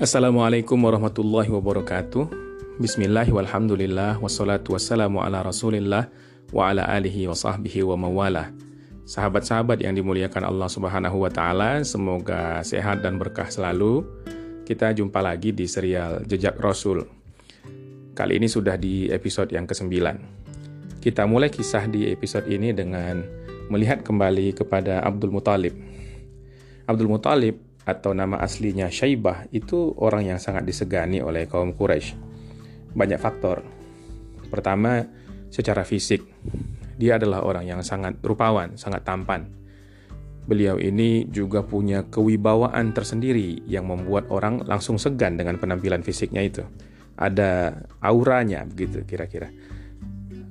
Assalamualaikum warahmatullahi wabarakatuh. Bismillah walhamdulillah. Wassalatu wassalamu ala rasulillah Wa ala alihi wa sahbihi wa mawala Sahabat-sahabat yang dimuliakan Allah subhanahu wa ta'ala Semoga sehat dan berkah selalu. Kita jumpa lagi di serial Jejak Rasul. Kali ini sudah di episode yang ke-9 Kita mulai kisah di episode ini dengan Melihat kembali kepada Abdul Muthalib. Abdul Muthalib atau nama aslinya Syaibah itu orang yang sangat disegani oleh kaum Quraisy. Banyak faktor. Pertama, secara fisik. Dia adalah orang yang sangat rupawan, sangat tampan. Beliau ini juga punya kewibawaan tersendiri yang membuat orang langsung segan dengan penampilan fisiknya itu. Ada auranya begitu kira-kira.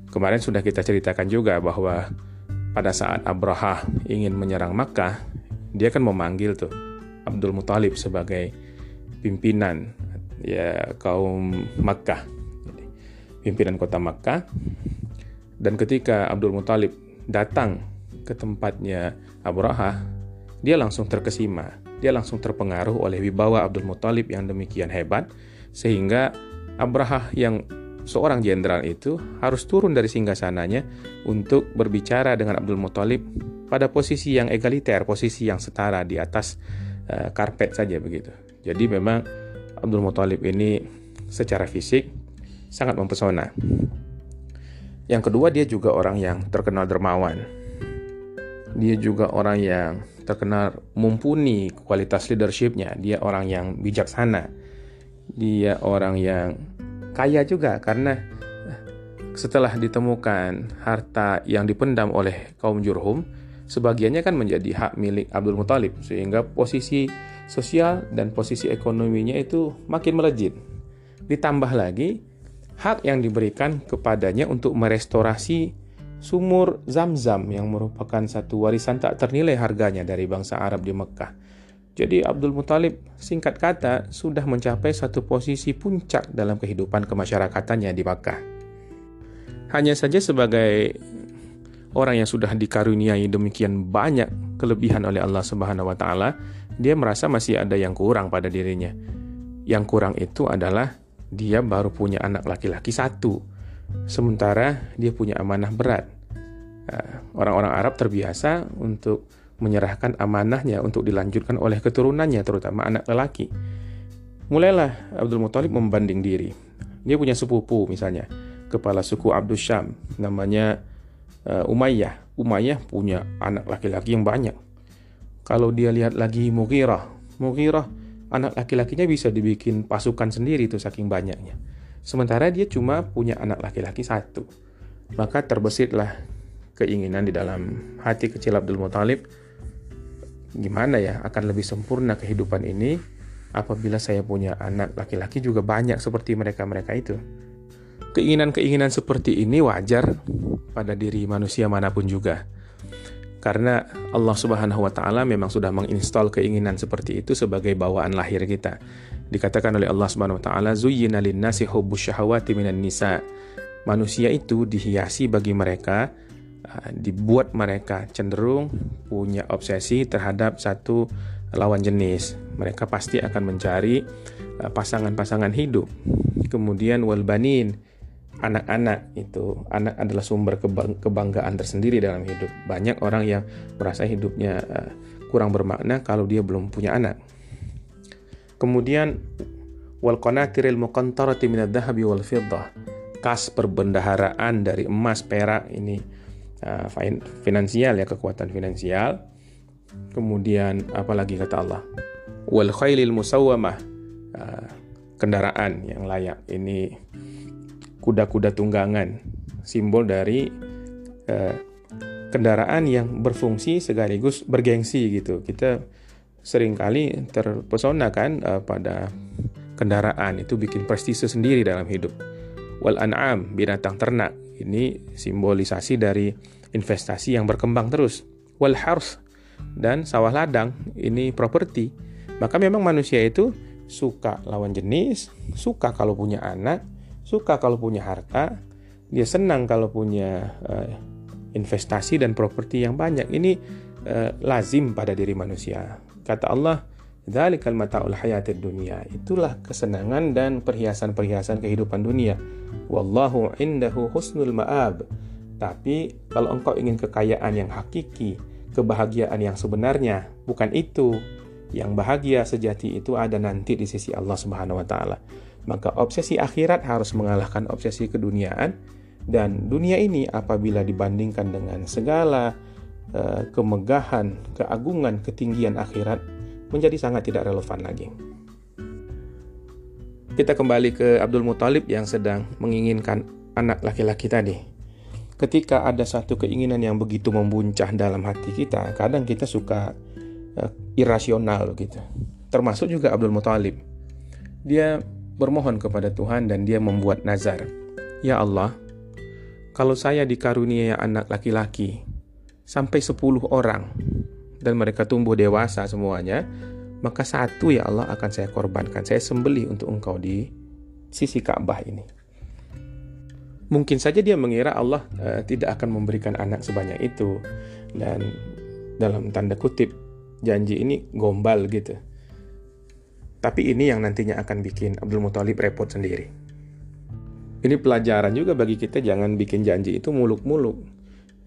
Kemarin sudah kita ceritakan juga bahwa pada saat Abraha ingin menyerang Makkah, dia kan memanggil tuh Abdul Muthalib sebagai pimpinan ya kaum Makkah, pimpinan kota Makkah. Dan ketika Abdul Muthalib datang ke tempatnya Abraha, dia langsung terkesima, dia langsung terpengaruh oleh wibawa Abdul Muthalib yang demikian hebat, sehingga Abraha yang seorang jenderal itu harus turun dari singgasananya untuk berbicara dengan Abdul Muthalib pada posisi yang egaliter, posisi yang setara di atas uh, karpet saja begitu. Jadi memang Abdul Muthalib ini secara fisik sangat mempesona. Yang kedua dia juga orang yang terkenal dermawan. Dia juga orang yang terkenal mumpuni kualitas leadershipnya. Dia orang yang bijaksana. Dia orang yang kaya juga karena eh, setelah ditemukan harta yang dipendam oleh kaum Jurhum, sebagiannya kan menjadi hak milik Abdul Muthalib sehingga posisi sosial dan posisi ekonominya itu makin melejit. Ditambah lagi hak yang diberikan kepadanya untuk merestorasi sumur Zam-Zam yang merupakan satu warisan tak ternilai harganya dari bangsa Arab di Mekah. Jadi Abdul Muthalib singkat kata sudah mencapai satu posisi puncak dalam kehidupan kemasyarakatannya di Makkah. Hanya saja sebagai orang yang sudah dikaruniai demikian banyak kelebihan oleh Allah Subhanahu wa taala, dia merasa masih ada yang kurang pada dirinya. Yang kurang itu adalah dia baru punya anak laki-laki satu, sementara dia punya amanah berat. Nah, orang-orang Arab terbiasa untuk menyerahkan amanahnya untuk dilanjutkan oleh keturunannya, terutama anak lelaki. Mulailah Abdul Muthalib membanding diri. Dia punya sepupu misalnya, kepala suku Abdul Syam, namanya Umayyah. Umayyah punya anak laki-laki yang banyak. Kalau dia lihat lagi Mughirah, Mughirah anak laki-lakinya bisa dibikin pasukan sendiri itu saking banyaknya. Sementara dia cuma punya anak laki-laki satu. Maka terbesitlah keinginan di dalam hati kecil Abdul Muthalib gimana ya akan lebih sempurna kehidupan ini apabila saya punya anak laki-laki juga banyak seperti mereka-mereka itu. Keinginan-keinginan seperti ini wajar pada diri manusia mana pun juga. Karena Allah Subhanahu wa taala memang sudah menginstal keinginan seperti itu sebagai bawaan lahir kita. Dikatakan oleh Allah Subhanahu wa taala, "Zuyyina lin-nasi hubbus minan nisa." Manusia itu dihiasi bagi mereka uh, dibuat mereka cenderung punya obsesi terhadap satu lawan jenis. Mereka pasti akan mencari uh, pasangan-pasangan hidup. Kemudian walbanin anak-anak itu anak adalah sumber kebanggaan tersendiri dalam hidup. Banyak orang yang merasa hidupnya uh, kurang bermakna kalau dia belum punya anak. Kemudian wal qanatiril muqantarati minad dhahabi wal fiddah. Kas perbendaharaan dari emas perak ini uh, finansial ya kekuatan finansial. Kemudian apalagi kata Allah? Wal khailil musawwamah. Uh, kendaraan yang layak. Ini kuda-kuda tunggangan, simbol dari uh, kendaraan yang berfungsi sekaligus bergengsi gitu. Kita sering kali terpesona kan uh, pada kendaraan itu bikin prestise sendiri dalam hidup. Wal an'am, binatang ternak. Ini simbolisasi dari investasi yang berkembang terus. Wal hars dan sawah ladang, ini properti. Maka memang manusia itu suka lawan jenis, suka kalau punya anak, suka kalau punya harta, dia senang kalau punya uh, investasi dan properti yang banyak. Ini uh, lazim pada diri manusia. Kata Allah, Dzalikal mata'ul hayatid dunia. Itulah kesenangan dan perhiasan-perhiasan kehidupan dunia. Wallahu indahu husnul ma'ab. Tapi kalau engkau ingin kekayaan yang hakiki, kebahagiaan yang sebenarnya, bukan itu. Yang bahagia sejati itu ada nanti di sisi Allah Subhanahu wa taala. Maka obsesi akhirat harus mengalahkan obsesi keduniaan dan dunia ini apabila dibandingkan dengan segala uh, kemegahan, keagungan, ketinggian akhirat menjadi sangat tidak relevan lagi. Kita kembali ke Abdul Muthalib yang sedang menginginkan anak laki-laki tadi. Ketika ada satu keinginan yang begitu membuncah dalam hati kita, kadang kita suka uh, irasional gitu. Termasuk juga Abdul Muthalib. Dia bermohon kepada Tuhan dan dia membuat nazar. Ya Allah, kalau saya dikaruniai anak laki-laki sampai 10 orang dan mereka tumbuh dewasa semuanya, maka satu ya Allah akan saya korbankan. Saya sembelih untuk engkau di sisi Ka'bah ini. Mungkin saja dia mengira Allah uh, tidak akan memberikan anak sebanyak itu dan dalam tanda kutip janji ini gombal gitu. Tapi ini yang nantinya akan bikin Abdul Muthalib repot sendiri. Ini pelajaran juga bagi kita jangan bikin janji itu muluk-muluk.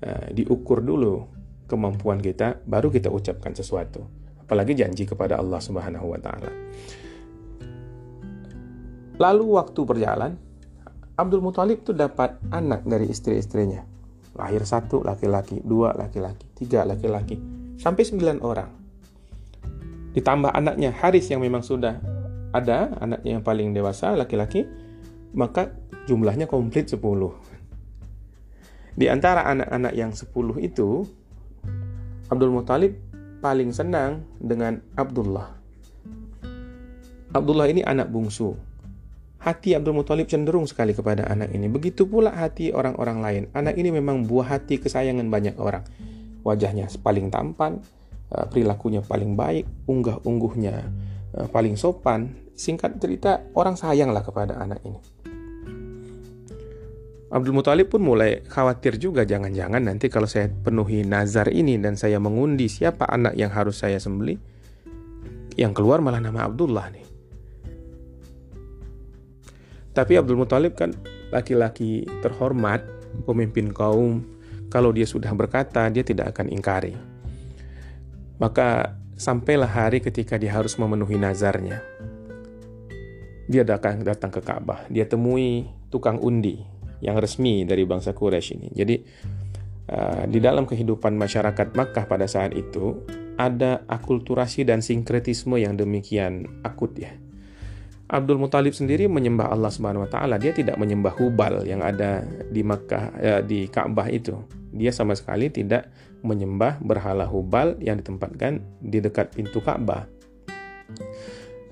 Nah, diukur dulu kemampuan kita baru kita ucapkan sesuatu. Apalagi janji kepada Allah Subhanahu wa taala. Lalu waktu berjalan, Abdul Muthalib itu dapat anak dari istri-istrinya. Lahir satu laki-laki, dua laki-laki, tiga laki-laki, sampai sembilan orang. Ditambah anaknya Haris yang memang sudah ada, anaknya yang paling dewasa laki-laki, maka jumlahnya komplit 10. Di antara anak-anak yang 10 itu, Abdul Muthalib paling senang dengan Abdullah. Abdullah ini anak bungsu. Hati Abdul Muthalib cenderung sekali kepada anak ini. Begitu pula hati orang-orang lain. Anak ini memang buah hati kesayangan banyak orang. Wajahnya paling tampan, perilakunya paling baik, unggah-ungguhnya eh, paling sopan. Singkat cerita, orang sayanglah kepada anak ini. Abdul Muthalib pun mulai khawatir juga jangan-jangan nanti kalau saya penuhi nazar ini dan saya mengundi siapa anak yang harus saya sembeli, yang keluar malah nama Abdullah nih. Tapi Abdul Muthalib kan laki-laki terhormat, pemimpin kaum. Kalau dia sudah berkata, dia tidak akan ingkari. Maka sampailah hari ketika dia harus memenuhi nazarnya. Dia datang datang ke Ka'bah, dia temui tukang undi yang resmi dari bangsa Quraisy ini. Jadi uh, di dalam kehidupan masyarakat Makkah pada saat itu ada akulturasi dan sinkretisme yang demikian akut ya. Abdul Muthalib sendiri menyembah Allah Subhanahu wa taala. Dia tidak menyembah Hubal yang ada di Makkah eh, di Ka'bah itu. Dia sama sekali tidak menyembah berhala Hubal yang ditempatkan di dekat pintu Ka'bah.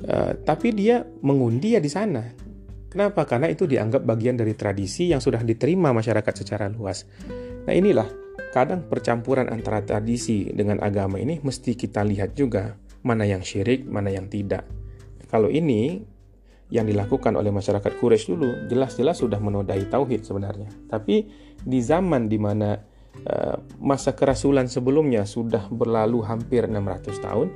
Uh, tapi dia mengundi ya di sana. Kenapa? Karena itu dianggap bagian dari tradisi yang sudah diterima masyarakat secara luas. Nah inilah kadang percampuran antara tradisi dengan agama ini mesti kita lihat juga mana yang syirik, mana yang tidak. Kalau ini yang dilakukan oleh masyarakat Quraisy dulu jelas-jelas sudah menodai tauhid sebenarnya. Tapi di zaman di mana masa kerasulan sebelumnya sudah berlalu hampir 600 tahun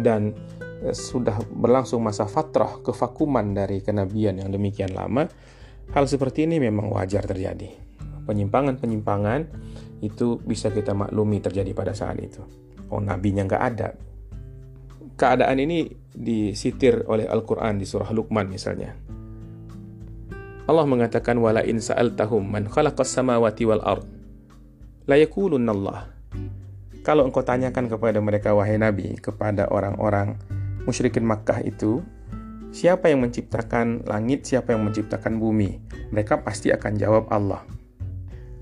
dan Eh, sudah berlangsung masa fatrah kevakuman dari kenabian yang demikian lama, hal seperti ini memang wajar terjadi. Penyimpangan-penyimpangan itu bisa kita maklumi terjadi pada saat itu. Oh, nabinya nggak ada. Keadaan ini disitir oleh Al-Quran di surah Luqman misalnya. Allah mengatakan wala in sa'altahum man khalaqas samawati wal ard la Allah. Kalau engkau tanyakan kepada mereka wahai nabi, kepada orang-orang musyrikin Makkah itu, siapa yang menciptakan langit, siapa yang menciptakan bumi? Mereka pasti akan jawab Allah.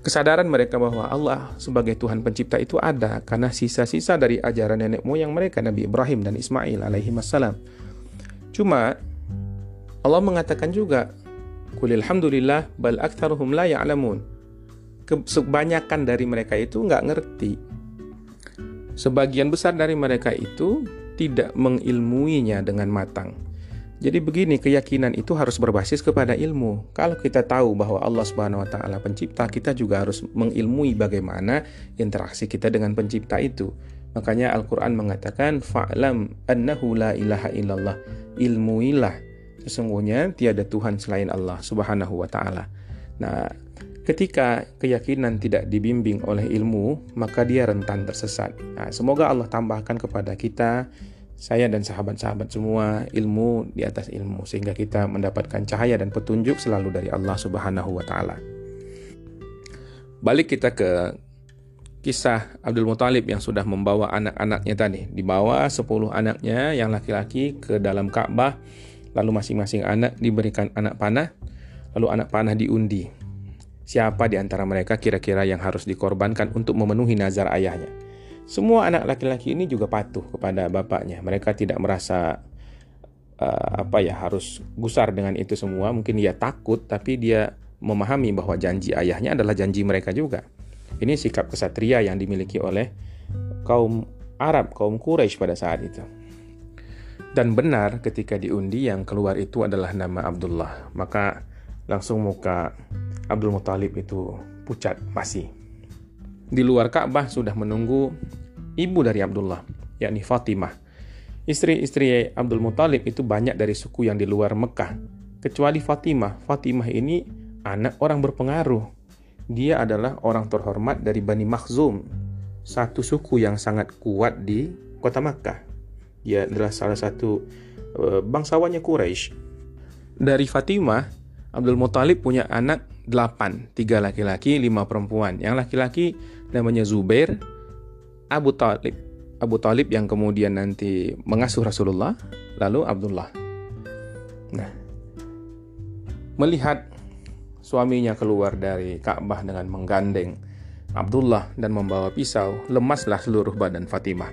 Kesadaran mereka bahwa Allah sebagai Tuhan pencipta itu ada karena sisa-sisa dari ajaran nenek moyang mereka Nabi Ibrahim dan Ismail alaihi wassalam. Cuma Allah mengatakan juga, Kulil hamdulillah bal aktharuhum la ya'lamun. Kebanyakan dari mereka itu nggak ngerti. Sebagian besar dari mereka itu tidak mengilmuinya dengan matang. Jadi begini, keyakinan itu harus berbasis kepada ilmu. Kalau kita tahu bahwa Allah Subhanahu wa taala pencipta, kita juga harus mengilmui bagaimana interaksi kita dengan pencipta itu. Makanya Al-Quran mengatakan fa'lam annahu la ilaha illallah ilmuilah sesungguhnya tiada Tuhan selain Allah subhanahu wa ta'ala. Nah, ketika keyakinan tidak dibimbing oleh ilmu, maka dia rentan tersesat. Nah, semoga Allah tambahkan kepada kita saya dan sahabat-sahabat semua ilmu di atas ilmu sehingga kita mendapatkan cahaya dan petunjuk selalu dari Allah Subhanahu wa taala. Balik kita ke kisah Abdul Muthalib yang sudah membawa anak-anaknya tadi. Dibawa 10 anaknya yang laki-laki ke dalam Ka'bah, lalu masing-masing anak diberikan anak panah, lalu anak panah diundi. Siapa di antara mereka kira-kira yang harus dikorbankan untuk memenuhi nazar ayahnya? Semua anak laki-laki ini juga patuh kepada bapaknya. Mereka tidak merasa uh, apa ya harus gusar dengan itu semua. Mungkin dia takut, tapi dia memahami bahwa janji ayahnya adalah janji mereka juga. Ini sikap kesatria yang dimiliki oleh kaum Arab, kaum Quraisy pada saat itu. Dan benar ketika diundi yang keluar itu adalah nama Abdullah. Maka langsung muka Abdul Muthalib itu pucat masih di luar Ka'bah sudah menunggu ibu dari Abdullah, yakni Fatimah. Istri-istri Abdul Muthalib itu banyak dari suku yang di luar Mekah, kecuali Fatimah. Fatimah ini anak orang berpengaruh. Dia adalah orang terhormat dari Bani Makhzum, satu suku yang sangat kuat di kota Makkah. Dia adalah salah satu uh, bangsawannya Quraisy. Dari Fatimah, Abdul Muthalib punya anak delapan, tiga laki-laki, lima perempuan. Yang laki-laki namanya Zubair, Abu Talib, Abu Talib yang kemudian nanti mengasuh Rasulullah, lalu Abdullah. Nah, melihat suaminya keluar dari Ka'bah dengan menggandeng Abdullah dan membawa pisau, lemaslah seluruh badan Fatimah.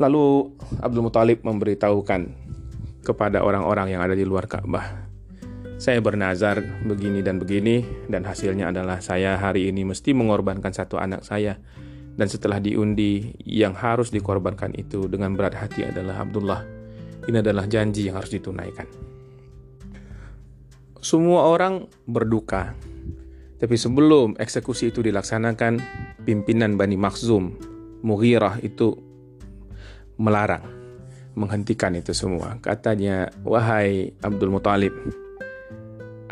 Lalu Abdul Muthalib memberitahukan kepada orang-orang yang ada di luar Ka'bah saya bernazar begini dan begini dan hasilnya adalah saya hari ini mesti mengorbankan satu anak saya. Dan setelah diundi yang harus dikorbankan itu dengan berat hati adalah Abdullah. Ini adalah janji yang harus ditunaikan. Semua orang berduka. Tapi sebelum eksekusi itu dilaksanakan pimpinan Bani Makhzum Mughirah itu melarang menghentikan itu semua. Katanya wahai Abdul Muthalib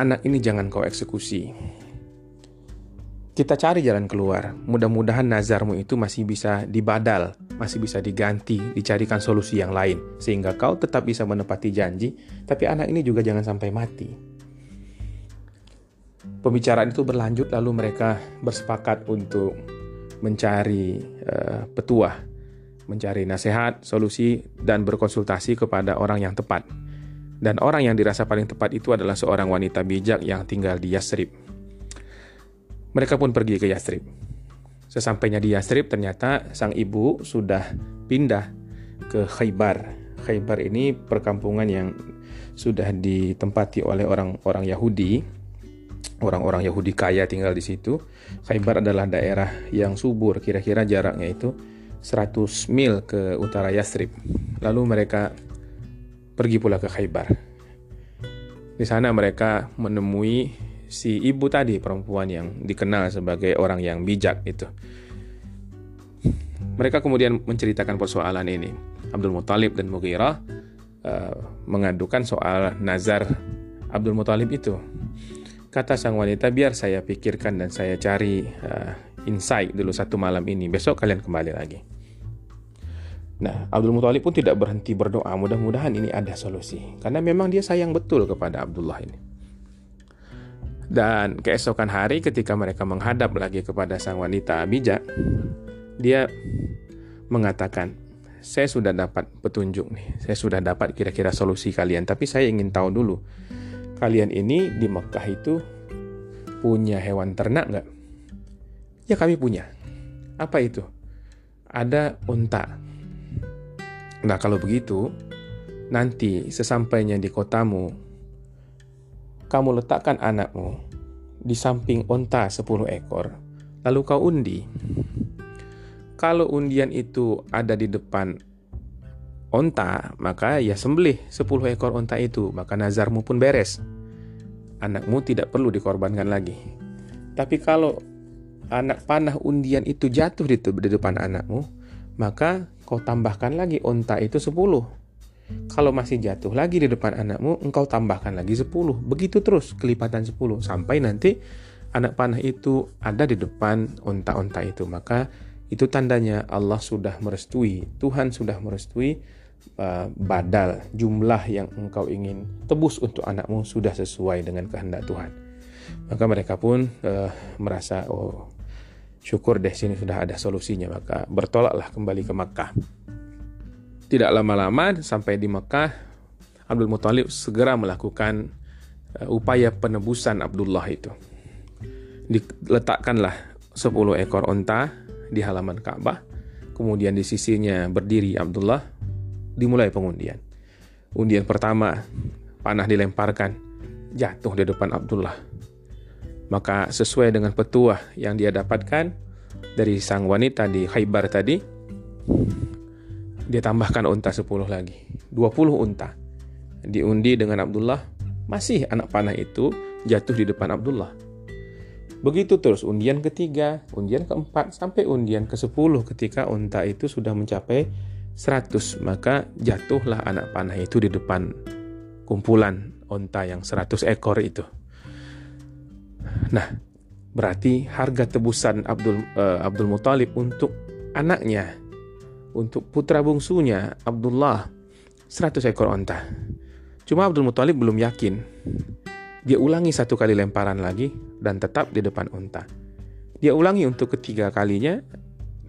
anak ini jangan kau eksekusi. Kita cari jalan keluar. Mudah-mudahan nazarmu itu masih bisa dibadal, masih bisa diganti, dicarikan solusi yang lain, sehingga kau tetap bisa menepati janji, tapi anak ini juga jangan sampai mati. Pembicaraan itu berlanjut, lalu mereka bersepakat untuk mencari uh, petuah, mencari nasihat, solusi, dan berkonsultasi kepada orang yang tepat. Dan orang yang dirasa paling tepat itu adalah seorang wanita bijak yang tinggal di Yasrib. Mereka pun pergi ke Yasrib. Sesampainya di Yasrib, ternyata sang ibu sudah pindah ke Khaybar. Khaybar ini perkampungan yang sudah ditempati oleh orang-orang Yahudi. Orang-orang Yahudi kaya tinggal di situ. Khaybar adalah daerah yang subur, kira-kira jaraknya itu 100 mil ke utara Yasrib. Lalu mereka pergi pula ke Khaybar. Di sana mereka menemui si ibu tadi perempuan yang dikenal sebagai orang yang bijak itu. Mereka kemudian menceritakan persoalan ini. Abdul Muthalib dan Mughirah uh, mengadukan soal nazar Abdul Muthalib itu. Kata sang wanita, biar saya pikirkan dan saya cari uh, insight dulu satu malam ini. Besok kalian kembali lagi. Nah, Abdul Muthalib pun tidak berhenti berdoa, mudah-mudahan ini ada solusi. Karena memang dia sayang betul kepada Abdullah ini. Dan keesokan hari ketika mereka menghadap lagi kepada sang wanita bijak, dia mengatakan, saya sudah dapat petunjuk nih, saya sudah dapat kira-kira solusi kalian, tapi saya ingin tahu dulu, kalian ini di Mekah itu punya hewan ternak nggak? Ya kami punya. Apa itu? Ada unta, Nah, kalau begitu, nanti sesampainya di kotamu, kamu letakkan anakmu di samping onta 10 ekor, lalu kau undi. Kalau undian itu ada di depan onta, maka ya sembelih 10 ekor onta itu, maka nazarmu pun beres. Anakmu tidak perlu dikorbankan lagi. Tapi kalau anak panah undian itu jatuh di, di depan anakmu, maka kau tambahkan lagi onta itu 10. Kalau masih jatuh lagi di depan anakmu, engkau tambahkan lagi 10. Begitu terus kelipatan 10 sampai nanti anak panah itu ada di depan onta-onta itu. Maka itu tandanya Allah sudah merestui, Tuhan sudah merestui uh, badal jumlah yang engkau ingin tebus untuk anakmu sudah sesuai dengan kehendak Tuhan. Maka mereka pun uh, merasa oh syukur deh sini sudah ada solusinya maka bertolaklah kembali ke Makkah. Tidak lama-lama sampai di Makkah Abdul Muthalib segera melakukan uh, upaya penebusan Abdullah itu. Diletakkanlah 10 ekor onta di halaman Ka'bah. Kemudian di sisinya berdiri Abdullah. Dimulai pengundian. Undian pertama, panah dilemparkan, jatuh di depan Abdullah. Maka sesuai dengan petuah yang dia dapatkan dari sang wanita di Khaybar tadi, dia tambahkan unta 10 lagi. 20 unta. Diundi dengan Abdullah, masih anak panah itu jatuh di depan Abdullah. Begitu terus undian ketiga, undian keempat, sampai undian ke sepuluh ketika unta itu sudah mencapai 100, maka jatuhlah anak panah itu di depan kumpulan unta yang 100 ekor itu. Nah, berarti harga tebusan Abdul uh, Abdul Muthalib untuk anaknya, untuk putra bungsunya Abdullah 100 ekor unta. Cuma Abdul Muthalib belum yakin dia ulangi satu kali lemparan lagi dan tetap di depan unta. Dia ulangi untuk ketiga kalinya,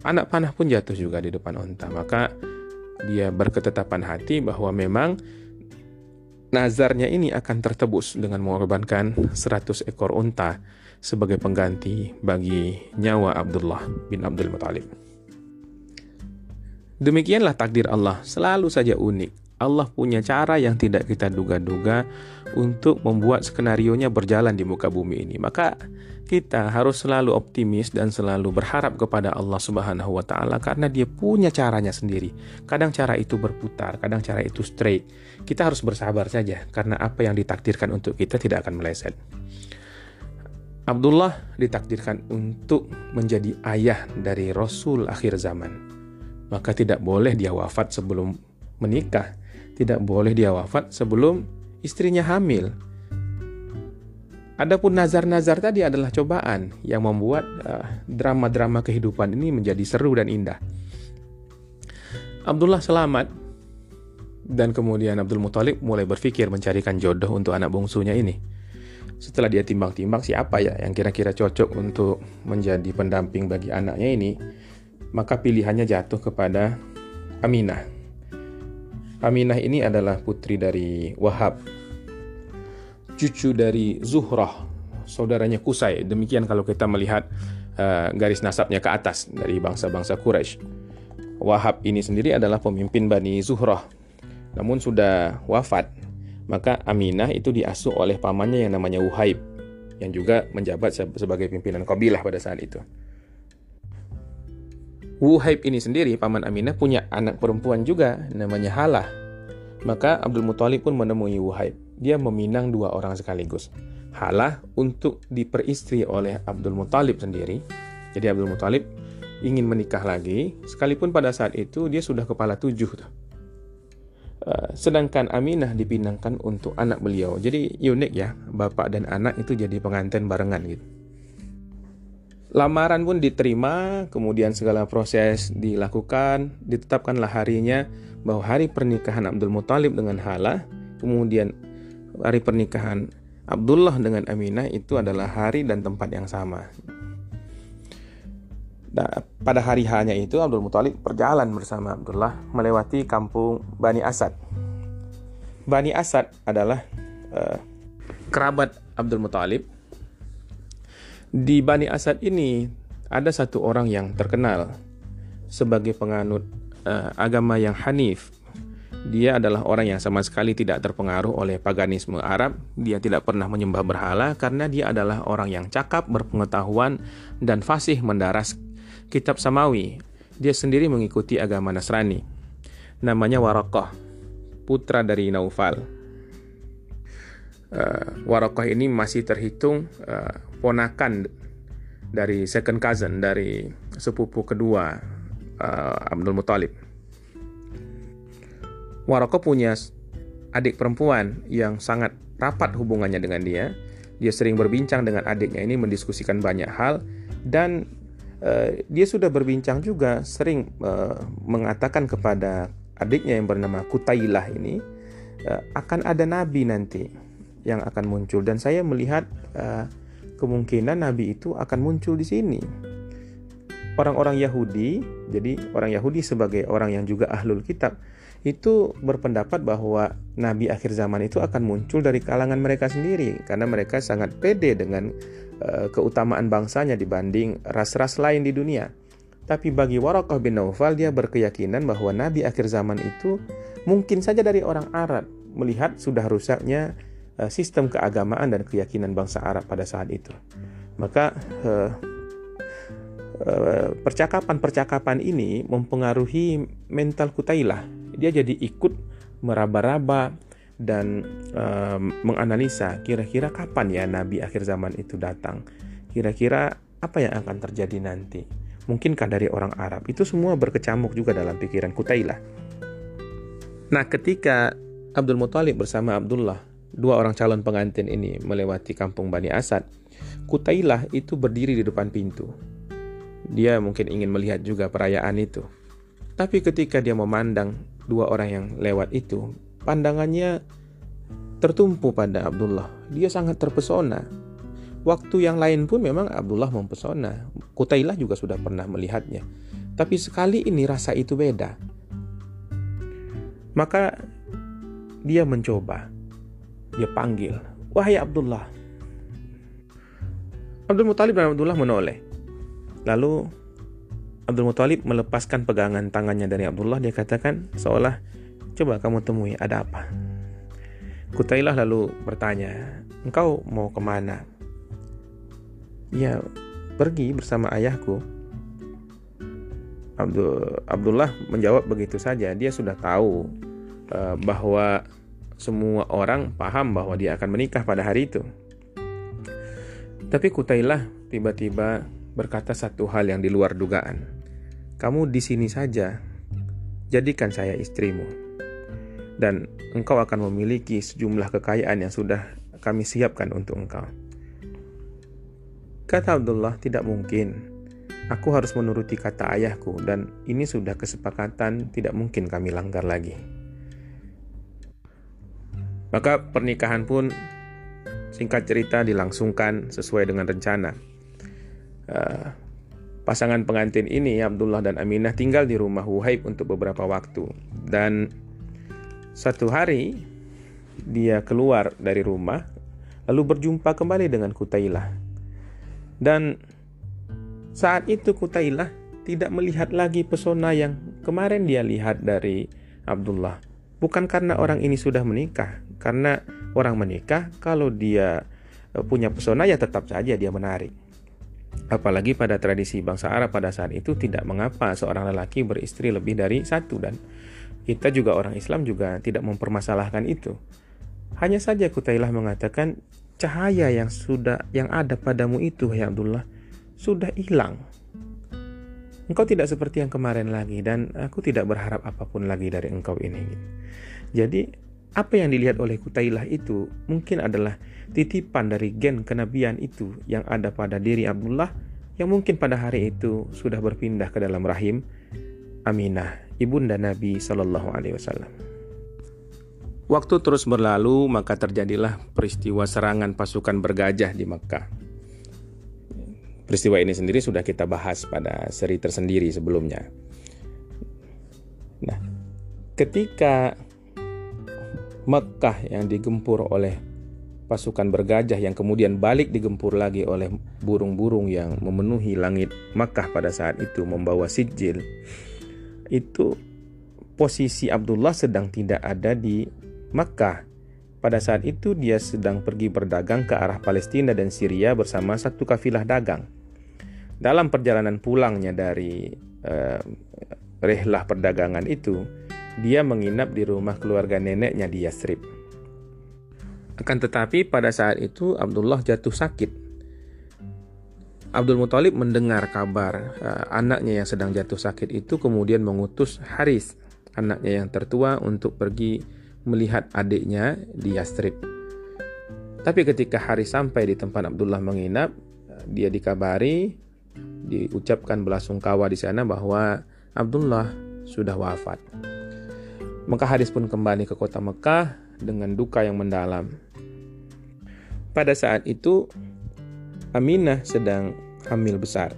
anak panah pun jatuh juga di depan unta. Maka dia berketetapan hati bahwa memang nazarnya ini akan tertebus dengan mengorbankan 100 ekor unta sebagai pengganti bagi nyawa Abdullah bin Abdul Muthalib. Demikianlah takdir Allah, selalu saja unik. Allah punya cara yang tidak kita duga-duga untuk membuat skenario-nya berjalan di muka bumi ini. Maka kita harus selalu optimis dan selalu berharap kepada Allah Subhanahu wa taala karena dia punya caranya sendiri. Kadang cara itu berputar, kadang cara itu straight. Kita harus bersabar saja karena apa yang ditakdirkan untuk kita tidak akan meleset. Abdullah ditakdirkan untuk menjadi ayah dari Rasul akhir zaman. Maka tidak boleh dia wafat sebelum menikah tidak boleh dia wafat sebelum istrinya hamil. Adapun nazar-nazar tadi adalah cobaan yang membuat uh, drama-drama uh, kehidupan ini menjadi seru dan indah. Abdullah selamat dan kemudian Abdul Muthalib mulai berpikir mencarikan jodoh untuk anak bungsunya ini. Setelah dia timbang-timbang siapa ya yang kira-kira cocok untuk menjadi pendamping bagi anaknya ini, maka pilihannya jatuh kepada Aminah Aminah ini adalah putri dari Wahab, cucu dari Zuhrah, saudaranya Kusai. Demikian kalau kita melihat uh, garis nasabnya ke atas dari bangsa-bangsa Quraisy. Wahab ini sendiri adalah pemimpin Bani Zuhrah, namun sudah wafat. Maka Aminah itu diasuh oleh pamannya yang namanya Wuhaib, yang juga menjabat sebagai pimpinan kabilah pada saat itu. Wuhaib ini sendiri, paman Aminah, punya anak perempuan juga, namanya Halah. Maka Abdul Muthalib pun menemui Wuhaib. Dia meminang dua orang sekaligus. Halah untuk diperistri oleh Abdul Muthalib sendiri. Jadi Abdul Muthalib ingin menikah lagi, sekalipun pada saat itu dia sudah kepala tujuh. Uh, sedangkan Aminah dipinangkan untuk anak beliau. Jadi unik ya, bapak dan anak itu jadi pengantin barengan gitu. Lamaran pun diterima, kemudian segala proses dilakukan, ditetapkanlah harinya bahwa hari pernikahan Abdul Muthalib dengan Halah, kemudian hari pernikahan Abdullah dengan Aminah itu adalah hari dan tempat yang sama. Nah, pada hari hanya itu Abdul Muthalib berjalan bersama Abdullah melewati kampung Bani Asad. Bani Asad adalah uh, kerabat Abdul Muthalib di Bani Asad ini ada satu orang yang terkenal sebagai penganut uh, agama yang Hanif. Dia adalah orang yang sama sekali tidak terpengaruh oleh paganisme Arab. Dia tidak pernah menyembah berhala karena dia adalah orang yang cakap, berpengetahuan, dan fasih mendaras kitab Samawi. Dia sendiri mengikuti agama Nasrani. Namanya Warokoh, putra dari Naufal. Uh, Warokoh ini masih terhitung uh, ponakan dari second cousin dari sepupu kedua uh, Abdul Muthalib. Waroko punya adik perempuan yang sangat rapat hubungannya dengan dia. Dia sering berbincang dengan adiknya ini mendiskusikan banyak hal dan uh, dia sudah berbincang juga sering uh, mengatakan kepada adiknya yang bernama Kutailah ini uh, akan ada nabi nanti yang akan muncul dan saya melihat uh, kemungkinan nabi itu akan muncul di sini. Orang-orang Yahudi, jadi orang Yahudi sebagai orang yang juga ahlul kitab, itu berpendapat bahwa nabi akhir zaman itu akan muncul dari kalangan mereka sendiri karena mereka sangat pede dengan uh, keutamaan bangsanya dibanding ras-ras lain di dunia. Tapi bagi Waraqah bin Naufal dia berkeyakinan bahwa nabi akhir zaman itu mungkin saja dari orang Arab melihat sudah rusaknya sistem keagamaan dan keyakinan bangsa Arab pada saat itu. Maka eh, eh, percakapan-percakapan ini mempengaruhi mental Kutailah. Dia jadi ikut meraba-raba dan menganalisa kira-kira kapan ya Nabi akhir zaman itu datang. Kira-kira apa yang akan terjadi nanti? Mungkinkah dari orang Arab? Itu semua berkecamuk juga dalam pikiran Kutailah. Nah, ketika Abdul Muthalib bersama Abdullah dua orang calon pengantin ini melewati kampung Bani Asad, Kutailah itu berdiri di depan pintu. Dia mungkin ingin melihat juga perayaan itu. Tapi ketika dia memandang dua orang yang lewat itu, pandangannya tertumpu pada Abdullah. Dia sangat terpesona. Waktu yang lain pun memang Abdullah mempesona. Kutailah juga sudah pernah melihatnya. Tapi sekali ini rasa itu beda. Maka dia mencoba dia panggil, "Wahai Abdullah." Abdul Muthalib dan Abdullah menoleh. Lalu Abdul Muthalib melepaskan pegangan tangannya dari Abdullah. Dia katakan seolah, "Coba kamu temui, ada apa?" Kutailah lalu bertanya, "Engkau mau ke mana?" "Ya, pergi bersama ayahku." Abdul Abdullah menjawab begitu saja. Dia sudah tahu uh, bahwa semua orang paham bahwa dia akan menikah pada hari itu. Tapi Kutailah tiba-tiba berkata satu hal yang di luar dugaan. Kamu di sini saja, jadikan saya istrimu. Dan engkau akan memiliki sejumlah kekayaan yang sudah kami siapkan untuk engkau. Kata Abdullah, tidak mungkin. Aku harus menuruti kata ayahku dan ini sudah kesepakatan tidak mungkin kami langgar lagi. Maka pernikahan pun singkat cerita dilangsungkan sesuai dengan rencana. Uh, pasangan pengantin ini Abdullah dan Aminah tinggal di rumah Wuhaib untuk beberapa waktu. Dan satu hari dia keluar dari rumah lalu berjumpa kembali dengan Kutailah dan saat itu Kutailah tidak melihat lagi pesona yang kemarin dia lihat dari Abdullah. Bukan karena orang ini sudah menikah karena orang menikah kalau dia e, punya pesona ya tetap saja dia menarik. Apalagi pada tradisi bangsa Arab pada saat itu tidak mengapa seorang lelaki beristri lebih dari satu dan kita juga orang Islam juga tidak mempermasalahkan itu. Hanya saja Kutailah mengatakan cahaya yang sudah yang ada padamu itu ya Abdullah sudah hilang. Engkau tidak seperti yang kemarin lagi dan aku tidak berharap apa pun lagi dari engkau ini. Jadi apa yang dilihat oleh Kutailah itu mungkin adalah titipan dari gen kenabian itu yang ada pada diri Abdullah yang mungkin pada hari itu sudah berpindah ke dalam rahim Aminah, ibunda Nabi Shallallahu Alaihi Wasallam. Waktu terus berlalu, maka terjadilah peristiwa serangan pasukan bergajah di Makkah. Peristiwa ini sendiri sudah kita bahas pada seri tersendiri sebelumnya. Nah, ketika Mekkah yang digempur oleh pasukan bergajah yang kemudian balik digempur lagi oleh burung-burung yang memenuhi langit. Makkah pada saat itu membawa sijil. Itu posisi Abdullah sedang tidak ada di Makkah pada saat itu dia sedang pergi berdagang ke arah Palestina dan Syria bersama satu kafilah dagang. Dalam perjalanan pulangnya dari uh, rehlah perdagangan itu dia menginap di rumah keluarga neneknya di Yasrib. Akan tetapi pada saat itu Abdullah jatuh sakit. Abdul Muthalib mendengar kabar uh, anaknya yang sedang jatuh sakit itu kemudian mengutus Haris, anaknya yang tertua untuk pergi melihat adiknya di Yastrib. Tapi ketika Haris sampai di tempat Abdullah menginap, dia dikabari, diucapkan belasungkawa di sana bahwa Abdullah sudah wafat. Maka Haris pun kembali ke kota Mekah dengan duka yang mendalam. Pada saat itu Aminah sedang hamil besar.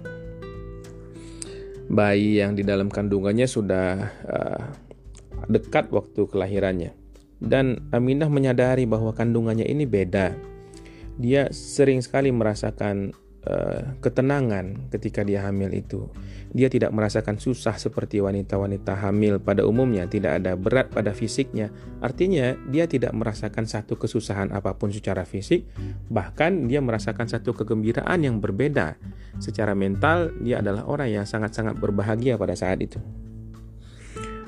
Bayi yang di dalam kandungannya sudah uh, dekat waktu kelahirannya. Dan Aminah menyadari bahwa kandungannya ini beda. Dia sering sekali merasakan uh, ketenangan ketika dia hamil itu. Dia tidak merasakan susah seperti wanita-wanita hamil pada umumnya, tidak ada berat pada fisiknya. Artinya, dia tidak merasakan satu kesusahan apa pun secara fisik, bahkan dia merasakan satu kegembiraan yang berbeda. Secara mental, dia adalah orang yang sangat-sangat berbahagia pada saat itu.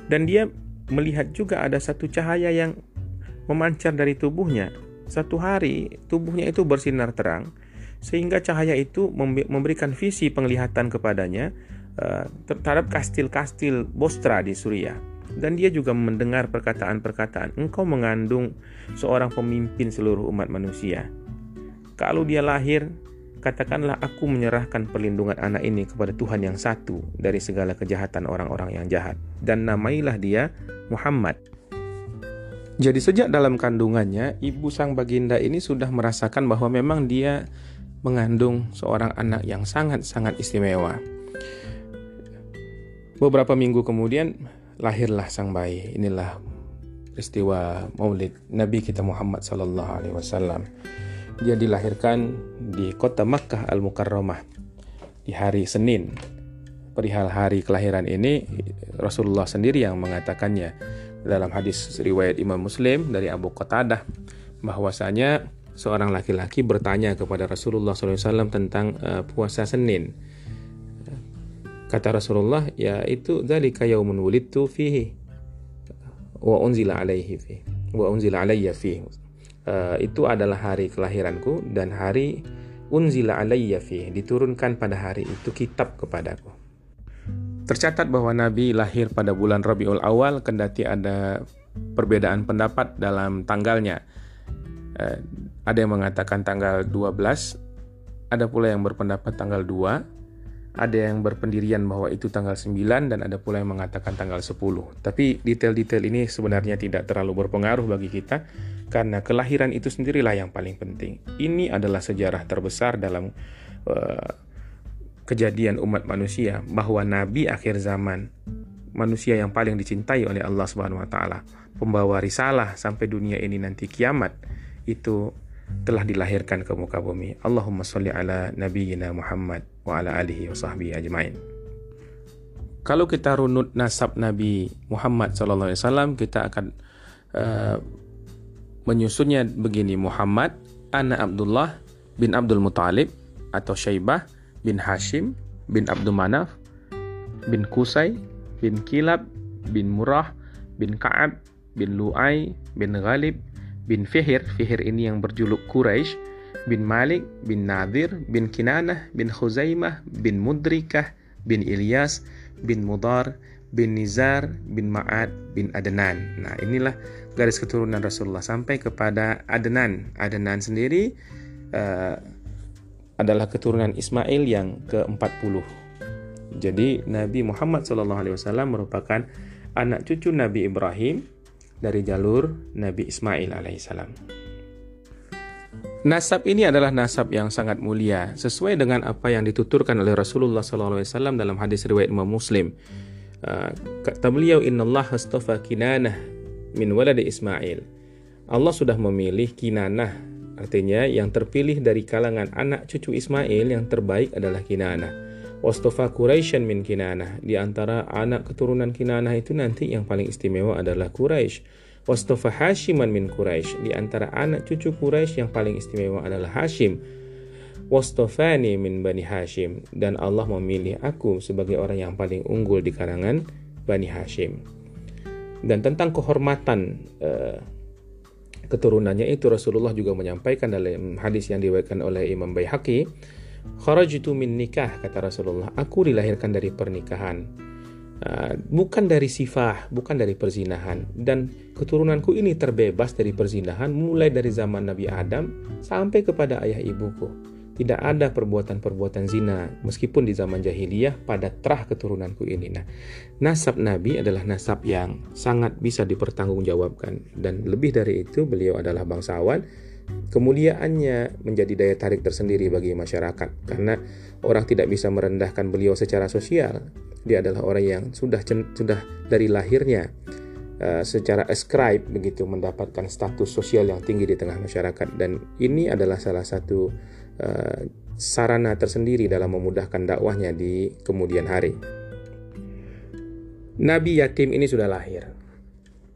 Dan dia melihat juga ada satu cahaya yang memancar dari tubuhnya. Satu hari, tubuhnya itu bersinar terang, sehingga cahaya itu memberikan visi penglihatan kepadanya uh, terhadap kastil-kastil Bostra di Suriah. Dan dia juga mendengar perkataan-perkataan, engkau mengandung seorang pemimpin seluruh umat manusia. Kalau dia lahir, katakanlah aku menyerahkan perlindungan anak ini kepada Tuhan yang satu dari segala kejahatan orang-orang yang jahat. Dan namailah dia Muhammad. Jadi sejak dalam kandungannya, ibu sang baginda ini sudah merasakan bahwa memang dia mengandung seorang anak yang sangat-sangat istimewa. Beberapa minggu kemudian lahirlah sang bayi. Inilah peristiwa Maulid Nabi kita Muhammad sallallahu alaihi wasallam. Dia dilahirkan di kota Makkah Al-Mukarramah di hari Senin. Perihal hari kelahiran ini Rasulullah sendiri yang mengatakannya dalam hadis riwayat Imam Muslim dari Abu Qatadah bahwasanya seorang laki-laki bertanya kepada Rasulullah SAW tentang uh, puasa Senin Kata Rasulullah, ya itu dzalika yaumun wulidtu fihi wa unzila alaihi fi wa unzila alayya fi. Uh, itu adalah hari kelahiranku dan hari unzila alayya fi diturunkan pada hari itu kitab kepadaku. Tercatat bahwa Nabi lahir pada bulan Rabiul Awal kendati ada perbedaan pendapat dalam tanggalnya. Ada yang mengatakan tanggal 12, ada pula yang berpendapat tanggal 2, ada yang berpendirian bahwa itu tanggal 9 dan ada pula yang mengatakan tanggal 10. Tapi detail-detail ini sebenarnya tidak terlalu berpengaruh bagi kita karena kelahiran itu sendirilah yang paling penting. Ini adalah sejarah terbesar dalam uh, kejadian umat manusia bahwa nabi akhir zaman manusia yang paling dicintai oleh Allah Subhanahu wa taala, pembawa risalah sampai dunia ini nanti kiamat itu telah dilahirkan ke muka bumi. Allahumma salli ala nabiyyina Muhammad wa ala alihi wa sahbihi ajmain. Kalau kita runut nasab Nabi Muhammad SAW, kita akan uh, menyusunnya begini. Muhammad, anak Abdullah bin Abdul Muthalib atau Syaibah bin Hashim bin Abdul Manaf bin Kusai bin Kilab bin Murrah bin Ka'ab bin Lu'ay bin Ghalib bin Fihir, Fihir ini yang berjuluk Quraisy, bin Malik, bin Nadir, bin Kinanah, bin Khuzaimah, bin Mudrikah, bin Ilyas, bin Mudar, bin Nizar, bin Ma'ad, bin Adnan. Nah inilah garis keturunan Rasulullah sampai kepada Adnan. Adnan sendiri uh, adalah keturunan Ismail yang ke-40. Jadi Nabi Muhammad SAW merupakan anak cucu Nabi Ibrahim dari jalur Nabi Ismail alaihissalam. Nasab ini adalah nasab yang sangat mulia sesuai dengan apa yang dituturkan oleh Rasulullah SAW dalam hadis riwayat Imam Muslim. Uh, kata beliau Inna Allah astafa kinanah min walad Ismail. Allah sudah memilih kinanah artinya yang terpilih dari kalangan anak cucu Ismail yang terbaik adalah kinanah. Wastofa Quraisyan min Kinanah. Di antara anak keturunan Kinanah itu nanti yang paling istimewa adalah Quraisy. Wastofa Hashiman min Quraisy. Di antara anak cucu Quraisy yang paling istimewa adalah Hashim. Wastofani min Bani Hashim. Dan Allah memilih aku sebagai orang yang paling unggul di kalangan Bani Hashim. Dan tentang kehormatan uh, keturunannya itu Rasulullah juga menyampaikan dalam hadis yang diriwayatkan oleh Imam Baihaqi Kharajtu min nikah kata Rasulullah, aku dilahirkan dari pernikahan. Uh, bukan dari sifah, bukan dari perzinahan dan keturunanku ini terbebas dari perzinahan mulai dari zaman Nabi Adam sampai kepada ayah ibuku. Tidak ada perbuatan-perbuatan zina meskipun di zaman jahiliyah pada terah keturunanku ini. Nah, nasab Nabi adalah nasab yang sangat bisa dipertanggungjawabkan dan lebih dari itu beliau adalah bangsawan kemuliaannya menjadi daya tarik tersendiri bagi masyarakat karena orang tidak bisa merendahkan beliau secara sosial dia adalah orang yang sudah sudah dari lahirnya uh, secara ascribe begitu mendapatkan status sosial yang tinggi di tengah masyarakat dan ini adalah salah satu uh, sarana tersendiri dalam memudahkan dakwahnya di kemudian hari. Nabi yatim ini sudah lahir.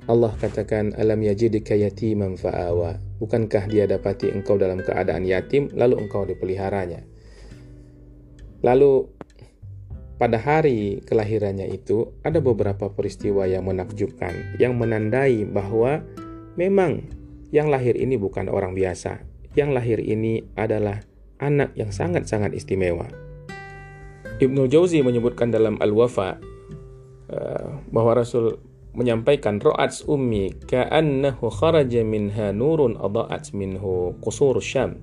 Allah katakan alam yajidika yatiman fa'awa. Bukankah dia dapati engkau dalam keadaan yatim lalu engkau dipeliharanya? Lalu pada hari kelahirannya itu ada beberapa peristiwa yang menakjubkan yang menandai bahwa memang yang lahir ini bukan orang biasa. Yang lahir ini adalah anak yang sangat-sangat istimewa. Ibnu Jauzi menyebutkan dalam Al-Wafa uh, bahwa Rasul menyampaikan ro'ats ummi ka'annahu kharaja minha nurun adha'at minhu qusur syam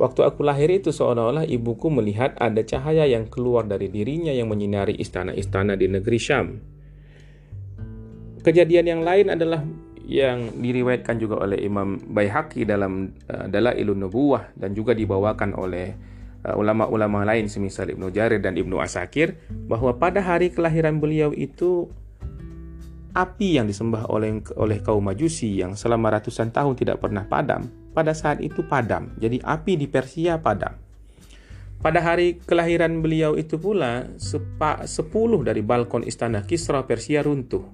Waktu aku lahir itu seolah-olah ibuku melihat ada cahaya yang keluar dari dirinya yang menyinari istana-istana di negeri Syam. Kejadian yang lain adalah yang diriwayatkan juga oleh Imam Baihaqi dalam uh, Dalailun Nubuwah dan juga dibawakan oleh uh, ulama-ulama lain semisal Ibnu Jarir dan Ibnu Asakir bahwa pada hari kelahiran beliau itu api yang disembah oleh oleh kaum Majusi yang selama ratusan tahun tidak pernah padam pada saat itu padam. Jadi api di Persia padam. Pada hari kelahiran beliau itu pula, sepa, sepuluh dari balkon istana Kisra Persia runtuh.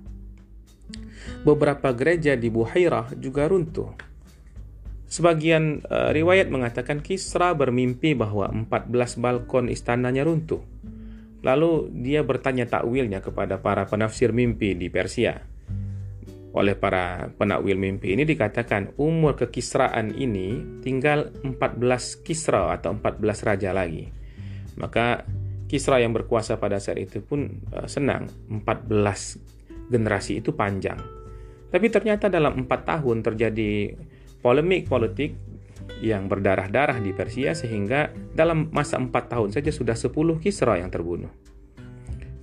Beberapa gereja di Buhairah juga runtuh. Sebagian uh, riwayat mengatakan Kisra bermimpi bahwa 14 balkon istananya runtuh. Lalu dia bertanya takwilnya kepada para penafsir mimpi di Persia oleh para penakwil mimpi ini dikatakan umur kekisraan ini tinggal 14 kisra atau 14 raja lagi. Maka Kisra yang berkuasa pada saat itu pun uh, senang 14 generasi itu panjang. Tapi ternyata dalam empat tahun terjadi polemik politik yang berdarah-darah di Persia sehingga dalam masa empat tahun saja sudah 10 Kisra yang terbunuh.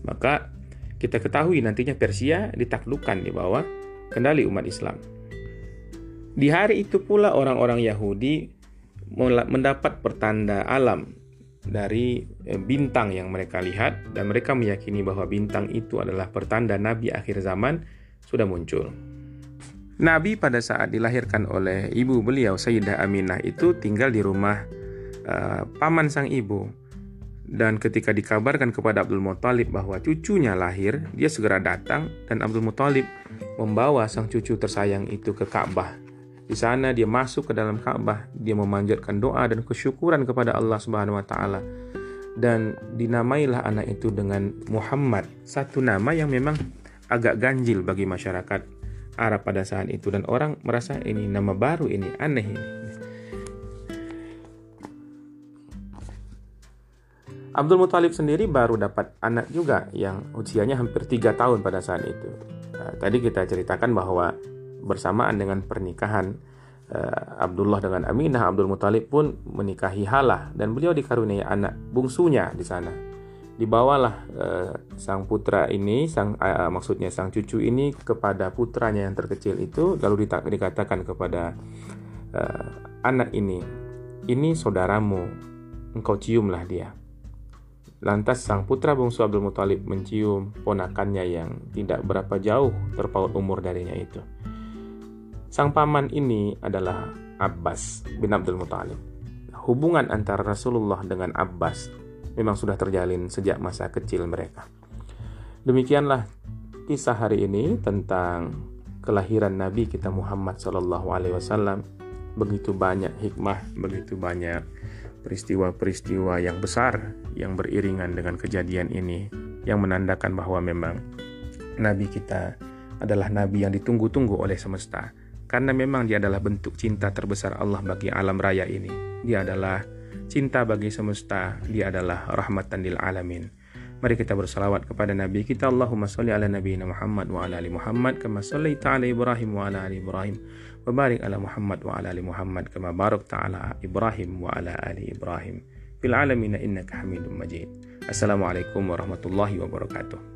Maka kita ketahui nantinya Persia ditaklukkan di bawah kendali umat Islam. Di hari itu pula orang-orang Yahudi mendapat pertanda alam dari eh, bintang yang mereka lihat dan mereka meyakini bahwa bintang itu adalah pertanda nabi akhir zaman sudah muncul. Nabi pada saat dilahirkan oleh ibu beliau Sayyidah Aminah itu tinggal di rumah uh, paman sang ibu dan ketika dikabarkan kepada Abdul Muthalib bahwa cucunya lahir, dia segera datang dan Abdul Muthalib membawa sang cucu tersayang itu ke Ka'bah. Di sana dia masuk ke dalam Ka'bah, dia memanjatkan doa dan kesyukuran kepada Allah Subhanahu wa taala. Dan dinamailah anak itu dengan Muhammad, satu nama yang memang agak ganjil bagi masyarakat Arab pada saat itu dan orang merasa ini nama baru ini aneh ini. Abdul Muthalib sendiri baru dapat anak juga yang usianya hampir tiga tahun pada saat itu. Uh, tadi kita ceritakan bahwa bersamaan dengan pernikahan uh, Abdullah dengan Aminah, Abdul Muthalib pun menikahi Halah dan beliau dikaruniai anak bungsunya di sana. Dibawalah uh, sang putra ini, sang uh, maksudnya sang cucu ini kepada putranya yang terkecil itu, lalu dikatakan kepada uh, anak ini, ini saudaramu, engkau ciumlah dia Lantas sang putra bungsu Abdul Muthalib mencium ponakannya yang tidak berapa jauh terpaut umur darinya itu. Sang paman ini adalah Abbas bin Abdul Muthalib. Hubungan antara Rasulullah dengan Abbas memang sudah terjalin sejak masa kecil mereka. Demikianlah kisah hari ini tentang kelahiran Nabi kita Muhammad Sallallahu Alaihi Wasallam. Begitu banyak hikmah, begitu banyak peristiwa-peristiwa yang besar yang beriringan dengan kejadian ini yang menandakan bahwa memang nabi kita adalah nabi yang ditunggu-tunggu oleh semesta karena memang dia adalah bentuk cinta terbesar Allah bagi alam raya ini. Dia adalah cinta bagi semesta, dia adalah rahmatan lil alamin. Mari kita bersalawat kepada Nabi kita Allahumma salli ala Nabi Muhammad wa ala ali Muhammad kama sallaita ala Ibrahim wa ala ali Ibrahim wa barik ala Muhammad wa ala ali Muhammad kama barakta ala Ibrahim wa ala ali Ibrahim fil alamin innaka Hamidum Majid. Assalamualaikum warahmatullahi wabarakatuh.